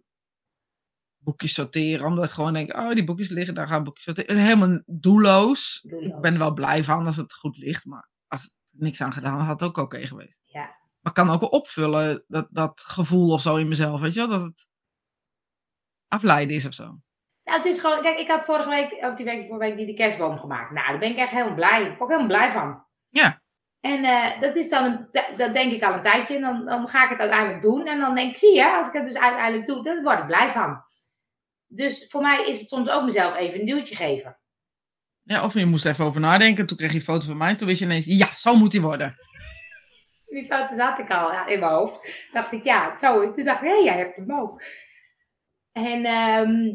boekjes sorteren, omdat ik gewoon denk, oh, die boekjes liggen, daar gaan boekjes sorteren. En helemaal doelloos. doelloos. Ik ben er wel blij van als het goed ligt, maar als het niks aan gedaan had, had het ook oké geweest. Ja. Maar ik kan ook wel opvullen, dat, dat gevoel of zo in mezelf, weet je wel? Dat het afleiden is of zo. Nou, het is gewoon, kijk, ik had vorige week, of die week vorige week, die de kerstboom gemaakt. Nou, daar ben ik echt helemaal blij. Ik ben ook helemaal blij van. Ja. En eh, dat is dan, een, dat- denk ik al een tijdje. En dan, dan ga ik het uiteindelijk doen. En dan denk ik, zie je, als ik het dus uiteindelijk doe, dan word ik blij van. Dus voor mij is het soms ook mezelf even een duwtje geven. Ja, of je moest even over nadenken. Toen kreeg je een foto van mij. Toen wist je ineens, ja, zo moet hij worden. Die foto zat ik al ja, in mijn hoofd. Dacht ik, ja, zo. Toen dacht ik, hé, jij hebt hem ook. En ehm, eh,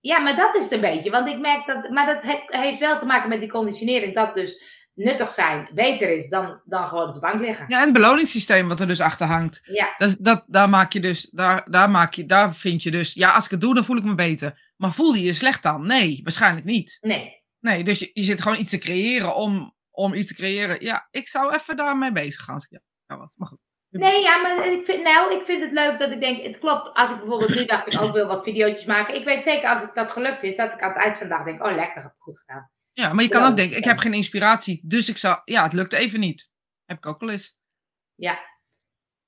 ja, maar dat is het een beetje. Want ik merk dat, maar dat he- heeft wel te maken met die conditionering. Dat dus nuttig zijn beter is dan, dan gewoon op de bank liggen. Ja, en het beloningssysteem wat er dus achter hangt. Ja, Dat, dat, daar maak je dus, daar, daar maak je, daar vind je dus, ja, als ik het doe, dan voel ik me beter. Maar voel je je slecht dan? Nee, waarschijnlijk niet. nee. Nee, dus je, je zit gewoon iets te creëren om, om iets te creëren. Ja, ik zou even daarmee bezig gaan. ik jou was. Maar goed. Nee, ja, maar ik vind, nou, ik vind het leuk dat ik denk, het klopt. Als ik bijvoorbeeld nu dacht, ik ook wil wat video's maken. Ik weet zeker als ik dat gelukt is, dat ik aan het eind van de dag denk, oh lekker, heb ik goed gedaan. Ja, maar je kan ook denken, ik heb geen inspiratie. Dus ik zou, ja, het lukt even niet. Heb ik ook wel eens.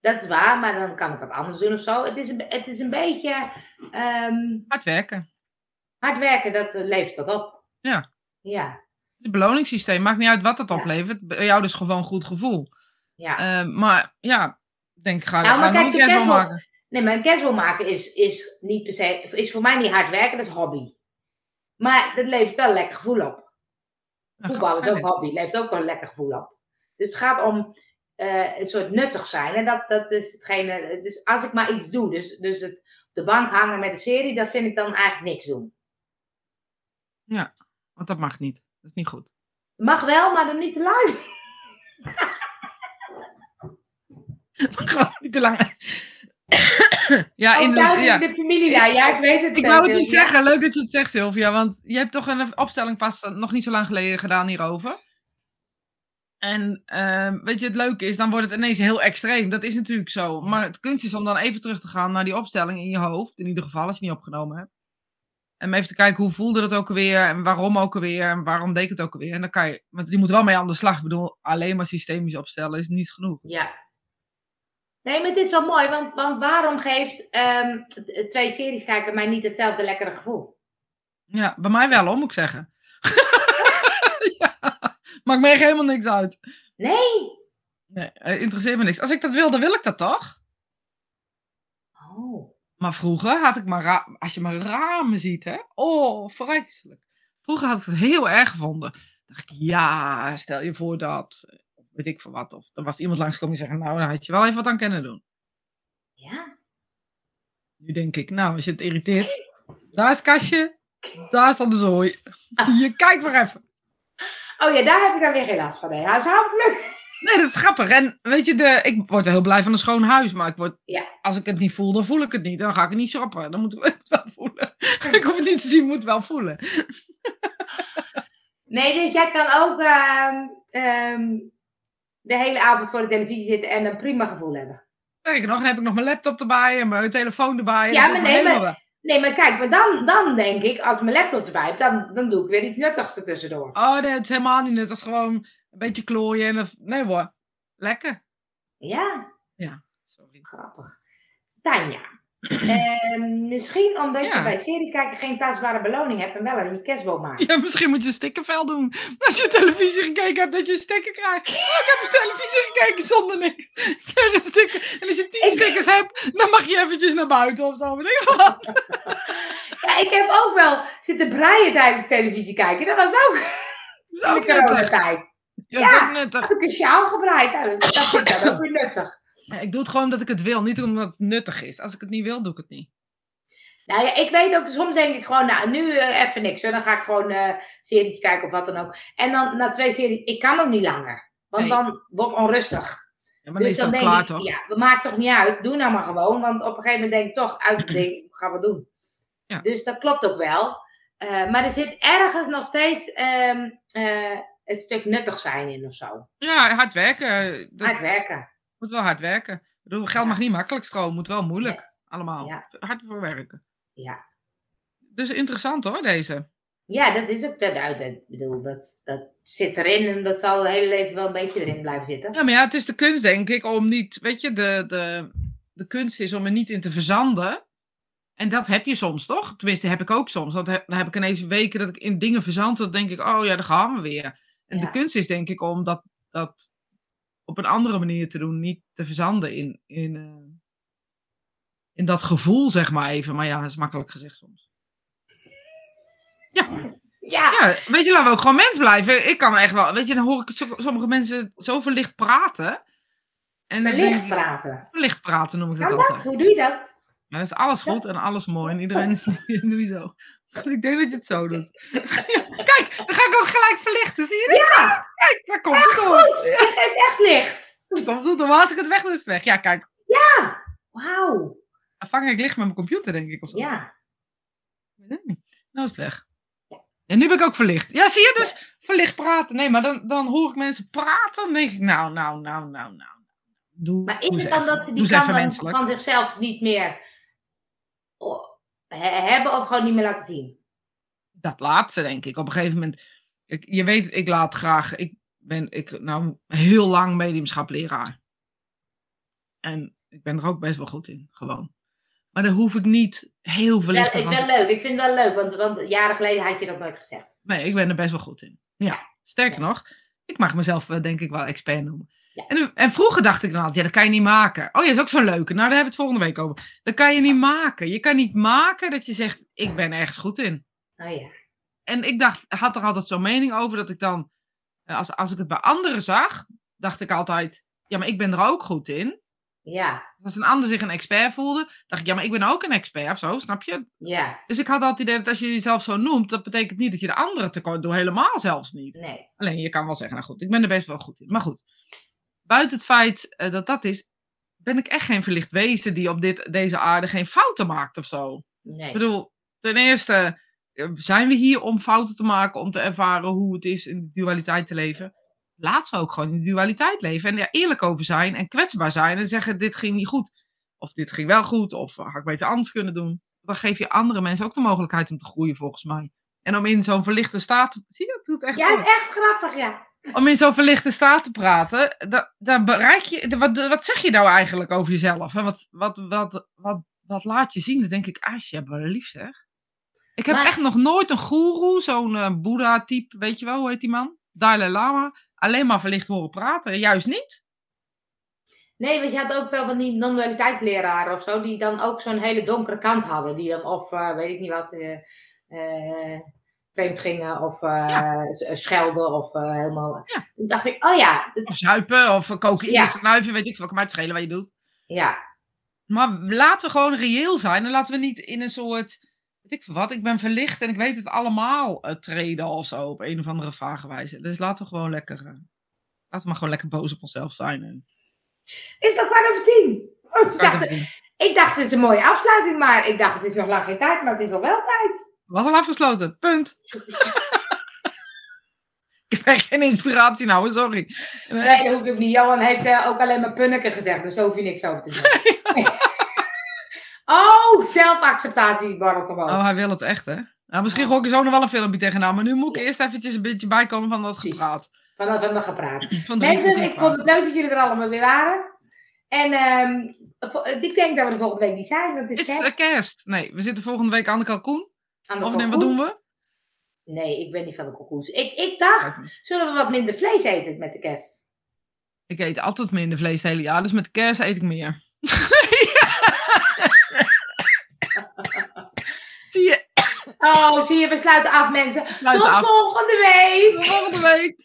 Dat is waar, maar dan kan ik wat anders doen of zo. Het is een, het is een beetje ehm, Hard werken. hard werken, dat eh, levert wat op. Ja. Ja, Het beloningssysteem, maakt niet uit wat het Ja. oplevert. Bij jou dus gewoon goed gevoel. Ja. Eh, maar ja, ik denk, ga, Nou, ga maar kijk, casual- maken. Nee, maar een casual maken is, is niet per se, is voor mij niet hard werken, dat is hobby. Maar dat levert wel een lekker gevoel op. Voetbal is ook hobby, levert ook wel een lekker gevoel op. Dus het gaat om eh een soort nuttig zijn. En dat, dat is hetgene, dus als ik maar iets doe, dus, dus het op de bank hangen met een serie, dat vind ik dan eigenlijk niks doen. Want dat mag niet. Dat is niet goed. Mag wel, maar dan niet te lang. Gewoon niet te lang. ja, in de, ja. de familie, ja, ja, ik weet het. Ik eh, wou het niet Sylvia. zeggen. Leuk dat je het zegt, Sylvia. Want je hebt toch een opstelling pas eh, nog niet zo lang geleden gedaan hierover. En ehm, weet je, het leuke is, dan wordt het ineens heel extreem. Dat is natuurlijk zo. Maar het kunstje is om dan even terug te gaan naar die opstelling in je hoofd. In ieder geval, als je het niet opgenomen hebt. En even te kijken, hoe voelde het ook alweer? En waarom ook alweer? En waarom deed ik het ook alweer? En dan kan je, want je moet wel mee aan de slag. Ik bedoel, alleen maar systemisch opstellen is niet genoeg. Ja. Nee, maar dit is wel mooi, want, want waarom geeft ehm, twee series kijken mij niet hetzelfde lekkere gevoel? Ja, bij mij wel, hoor, moet ik zeggen. ja, maakt me echt helemaal niks uit. Nee. Nee, eh, interesseert me niks. Als ik dat wil, dan wil ik dat toch? Oh. Maar vroeger had ik maar, als je maar ramen ziet, hè? Oh, vreselijk. Vroeger had ik het heel erg gevonden. dacht ik, ja, stel je voor dat, weet ik veel wat. Of er was iemand langskomen die zeggen, nou, dan had je wel even wat aan kunnen doen. Ja. Nu denk ik, nou, als je het irriteert, daar is het kastje, daar is dan de zooi. Je kijkt maar even. Oh ja, daar heb ik dan weer geen last van. Nee, huishoudelijk. Nee, dat is grappig. En weet je, de, ik word heel blij van een schoon huis. Maar ik word, Ja. als ik het niet voel, dan voel ik het niet. Dan ga ik het niet shoppen. Dan moet ik het wel voelen. ik hoef het niet te zien, moet het wel voelen. Nee, dus jij kan ook ehm, ehm, de hele avond voor de televisie zitten en een prima gevoel hebben. Sterker nog, dan heb ik nog mijn laptop erbij en mijn telefoon erbij. Ja, maar nee, maar- Nee, maar kijk, maar dan, dan denk ik, als mijn laptop erbij heb, dan, dan doe ik weer iets nuttigs er tussendoor. Oh nee, het is helemaal niet nut. Dat is gewoon een beetje klooien. En nee hoor, lekker. Ja, Sorry. grappig. Tanja, ehm, misschien omdat Ja. je bij series kijken geen tastbare beloning hebt en wel een kerstboom maakt. Ja, misschien moet je een stickervel doen. Als je televisie gekeken hebt, dat je een sticker krijgt. Oh, ik heb een televisie gekeken zonder niks. Ik krijg een sticker. En als je tien Ik- stickers hebt, dan mag je eventjes naar buiten of zo. Ja, ik heb ook wel zitten breien tijdens televisie kijken. Dat was ook Dat is in de coronatijd. Ja, dat is ook nuttig. Had ik een sjaal gebreid. Nou, dat vind ik ook weer nuttig. Ja, ik doe het gewoon omdat ik het wil, niet omdat het nuttig is. Als ik het niet wil, doe ik het niet. Nou ja, ik weet ook, soms denk ik gewoon, nou, nu eh, even niks. Hoor. Dan ga ik gewoon een serie kijken of wat dan ook. En dan na twee series, ik kan ook niet langer. Want Nee. dan word ik onrustig. Ja, maar dus dan denk klaar, ik, toch? ja, dat maakt toch niet uit. Doe nou maar gewoon. Want op een gegeven moment denk ik toch, uit het ding, gaan we doen. Ja. Dus dat klopt ook wel. Eh, maar er zit ergens nog steeds ehm, eh, het stuk nuttig zijn in of zo. Ja, hard werken. Dat Hard werken. Moet wel hard werken. Ik bedoel, geld Ja. mag niet makkelijk stromen, moet wel moeilijk. Allemaal. Ja. Hard voor werken. Ja. Dus interessant hoor, deze. Ja, dat is ook, dat, dat, ik bedoel, dat, dat zit erin en dat zal het hele leven wel een beetje erin blijven zitten. Ja, maar ja, het is de kunst, denk ik, om niet. Weet je, de, de, de kunst is om er niet in te verzanden. En dat heb je soms, toch? Tenminste, heb ik ook soms. Want he- dan heb ik ineens weken dat ik in dingen verzand. Dan denk ik, oh ja, daar gaan we weer. En de kunst is, denk ik, om dat, dat op een andere manier te doen. Niet te verzanden in, in, eh, in dat gevoel, zeg maar even. Maar ja, dat is makkelijk gezegd soms. Ja, Ja, weet je, laten we ook gewoon mens blijven. Ik kan echt wel, weet je, dan hoor ik zo- sommige mensen zo verlicht praten. En verlicht ik- praten. Verlicht praten noem ik dat Kan altijd. dat? Hoe doe je dat? Ja, dat is alles goed en alles mooi en iedereen is zo. Ik denk dat je het zo doet. Kijk, dan ga ik ook gelijk verlichten. Zie je dit? Ja, Kijk, daar komt echt het goed. door. Je geeft echt licht. Goed door. Maar als ik het weg is het weg. Ja, kijk. Wauw. Dan vang ik licht met mijn computer, denk ik. Of zo. Ja. Ik weet het niet. Nou is het weg. En nu ben ik ook verlicht. Ja, zie je dus? Verlicht praten. Nee, maar dan, dan hoor ik mensen praten. Dan denk ik, nou, nou, nou, nou, nou. Doe, Maar is het dan dat die kan dan van zichzelf niet meer hebben of gewoon niet meer laten zien? Dat laatste, denk ik. Op een gegeven moment. Ik, je weet, ik laat graag. Ik ben ik, nou heel lang mediumschapleraar. En ik ben er ook best wel goed in, gewoon. Maar daar hoef ik niet heel veel Dat licht is wel leuk. Ik vind het wel leuk, want, want jaren geleden had je dat nooit gezegd. Nee, ik ben er best wel goed in. Ja, sterker nog, ik mag mezelf eh, denk ik wel expert noemen. Ja. En, en vroeger dacht ik dan altijd, ja, dat kan je niet maken. Oh ja, dat is ook zo'n leuke. Nou, daar hebben we het volgende week over. Dat kan je niet maken. Je kan niet maken dat je zegt, ik ben ergens goed in. Oh ja. En ik dacht, had er altijd zo'n mening over dat ik dan, eh, als, als ik het bij anderen zag, dacht ik altijd, ja, maar ik ben er ook goed in. Ja. Als een ander zich een expert voelde, dacht ik, ja, maar ik ben ook een expert of zo, snap je? Ja. Dus ik had altijd het idee dat als je jezelf zo noemt, dat betekent niet dat je de anderen tekort doet, helemaal zelfs niet. Nee. Alleen je kan wel zeggen, nou goed, ik ben er best wel goed in. Maar goed, buiten het feit eh, dat dat is, ben ik echt geen verlicht wezen die op dit, deze aarde geen fouten maakt of zo. Nee. Ik bedoel, ten eerste eh, zijn we hier om fouten te maken, om te ervaren hoe het is in de dualiteit te leven. Laten we ook gewoon in de dualiteit leven en er eerlijk over zijn en kwetsbaar zijn en zeggen: dit ging niet goed. Of dit ging wel goed, of had ik beter anders kunnen doen. Dan geef je andere mensen ook de mogelijkheid om te groeien, volgens mij. En om in zo'n verlichte staat. Zie je, het doet echt. Ja, het is echt grappig, ja. Om in zo'n verlichte staat te praten, da- daar bereik je. Wat, wat zeg je nou eigenlijk over jezelf? Wat, wat, wat, wat, wat laat je zien? Dan denk ik, ah, je hebt wel lief zeg. Ik heb Maar- echt nog nooit een goeroe, zo'n eh, Boeddha-type, weet je wel, hoe heet die man? Dalai Lama, alleen maar verlicht horen praten. Juist niet. Nee, want je had ook wel van die non-dualiteitsleraren of zo, die dan ook zo'n hele donkere kant hadden. Die dan of, eh, weet ik niet wat, eh, vreemd gingen of eh, s- schelden of eh, helemaal... Ja. Toen dacht ik, oh ja, dat- Of zuipen, of eh, cocaïne, Ja. snuiven, weet ik veel. Mij het schelen wat je doet. ja, Maar laten we gewoon reëel zijn en laten we niet in een soort, weet ik veel wat, ik ben verlicht en ik weet het allemaal eh, treden of zo op een of andere vage wijze. Dus laten we gewoon lekker, eh, laten we maar gewoon lekker boos op onszelf zijn. En... Is het al kwart over tien? Oh, ik, dacht, ik dacht, het is een mooie afsluiting, maar ik dacht, het is nog lang geen tijd, maar het is al wel tijd. Was al afgesloten. Punt. Ik heb geen inspiratie nou, sorry. Nee, dat hoeft ook niet. Johan heeft eh, ook alleen maar punneke gezegd, dus daar hoef je niks over te zeggen. oh, zelfacceptatie omhoog. Oh, hij wil het echt, hè? Nou, misschien gooi ik er zo nog wel een filmpje tegenaan. Maar nu moet ik eerst eventjes een beetje bijkomen van dat Precies. gepraat. Van wat we hebben gepraat. Mensen, ik vond het leuk dat jullie er allemaal weer waren. En ehm, ik denk dat we de volgende week niet zijn, want het is Is kerst. eh, kerst? Nee, we zitten volgende week aan de kalkoen. Aan de Of nee, wat doen we? Nee, ik ben niet van de koekoes. Ik, ik dacht, zullen we wat minder vlees eten met de kerst? Ik eet altijd minder vlees het hele jaar, dus met kerst eet ik meer. Zie je? Oh, zie je, we sluiten af mensen. Tot af. volgende week! Tot volgende week.